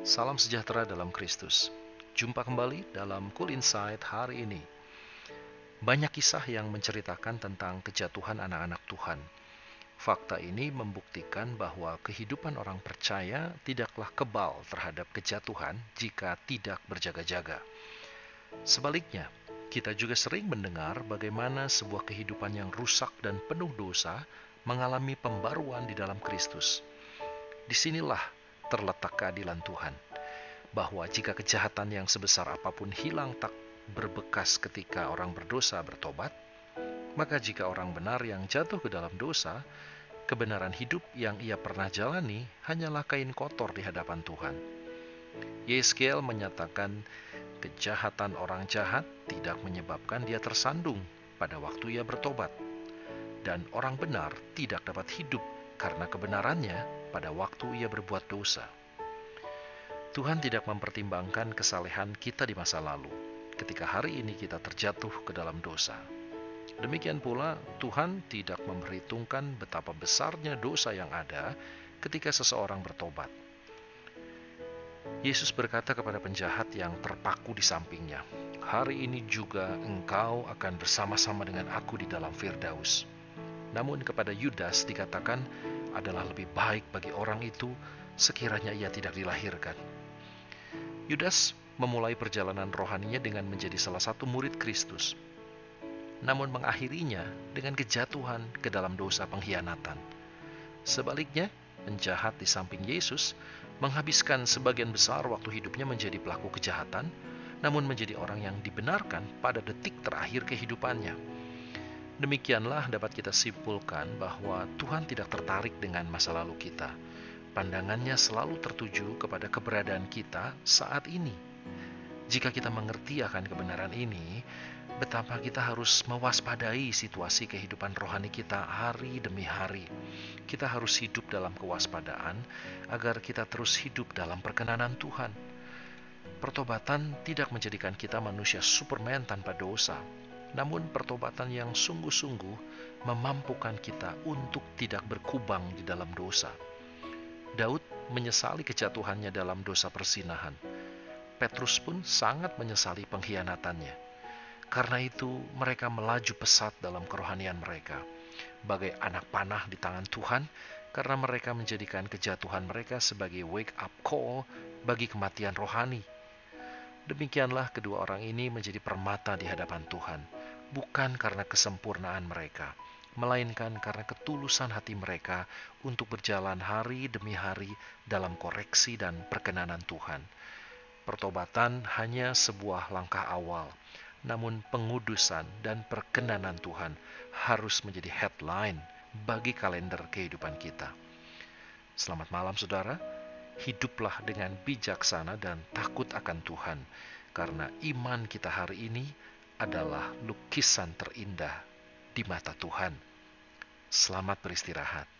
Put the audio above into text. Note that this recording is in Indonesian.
Salam sejahtera dalam Kristus. Jumpa kembali dalam Cool Insight hari ini. Banyak kisah yang menceritakan tentang kejatuhan anak-anak Tuhan. Fakta ini membuktikan bahwa kehidupan orang percaya tidaklah kebal terhadap kejatuhan jika tidak berjaga-jaga. Sebaliknya, kita juga sering mendengar bagaimana sebuah kehidupan yang rusak dan penuh dosa mengalami pembaruan di dalam Kristus. Di sinilah terletak keadilan Tuhan, bahwa jika kejahatan yang sebesar apa pun hilang tak berbekas ketika orang berdosa bertobat, maka jika orang benar yang jatuh ke dalam dosa, kebenaran hidup yang ia pernah jalani hanyalah kain kotor di hadapan Tuhan. Yeskiel menyatakan kejahatan orang jahat tidak menyebabkan dia tersandung pada waktu ia bertobat, dan orang benar tidak dapat hidup karena kebenarannya pada waktu ia berbuat dosa. Tuhan tidak mempertimbangkan kesalehan kita di masa lalu, ketika hari ini kita terjatuh ke dalam dosa. Demikian pula, Tuhan tidak memperhitungkan betapa besarnya dosa yang ada ketika seseorang bertobat. Yesus berkata kepada penjahat yang terpaku di sampingnya, "Hari ini juga engkau akan bersama-sama dengan aku di dalam Firdaus." Namun kepada Yudas dikatakan adalah lebih baik bagi orang itu sekiranya ia tidak dilahirkan. Yudas memulai perjalanan rohaninya dengan menjadi salah satu murid Kristus, namun mengakhirinya dengan kejatuhan ke dalam dosa pengkhianatan. Sebaliknya, penjahat di samping Yesus menghabiskan sebagian besar waktu hidupnya menjadi pelaku kejahatan, namun menjadi orang yang dibenarkan pada detik terakhir kehidupannya. Demikianlah dapat kita simpulkan bahwa Tuhan tidak tertarik dengan masa lalu kita. Pandangannya selalu tertuju kepada keberadaan kita saat ini jika kita mengerti akan kebenaran ini, betapa kita harus mewaspadai situasi kehidupan rohani kita hari demi hari. Kita harus hidup dalam kewaspadaan agar kita terus hidup dalam perkenanan Tuhan. Pertobatan tidak menjadikan kita manusia Superman tanpa dosa, namun pertobatan yang sungguh-sungguh memampukan kita untuk tidak berkubang di dalam dosa. Daud menyesali kejatuhannya dalam dosa persinahan Petrus pun sangat menyesali pengkhianatannya. Karena itu, mereka melaju pesat dalam kerohanian mereka, bagai anak panah di tangan Tuhan, karena mereka menjadikan kejatuhan mereka sebagai wake-up call bagi kematian rohani. Demikianlah kedua orang ini menjadi permata di hadapan Tuhan, bukan karena kesempurnaan mereka, melainkan karena ketulusan hati mereka untuk berjalan hari demi hari dalam koreksi dan perkenanan Tuhan Pertobatan hanya sebuah langkah awal, namun pengudusan dan perkenanan Tuhan harus menjadi headline bagi kalender kehidupan kita. Selamat malam, saudara. Hiduplah dengan bijaksana dan takut akan Tuhan, karena iman kita hari ini adalah lukisan terindah di mata Tuhan. Selamat beristirahat.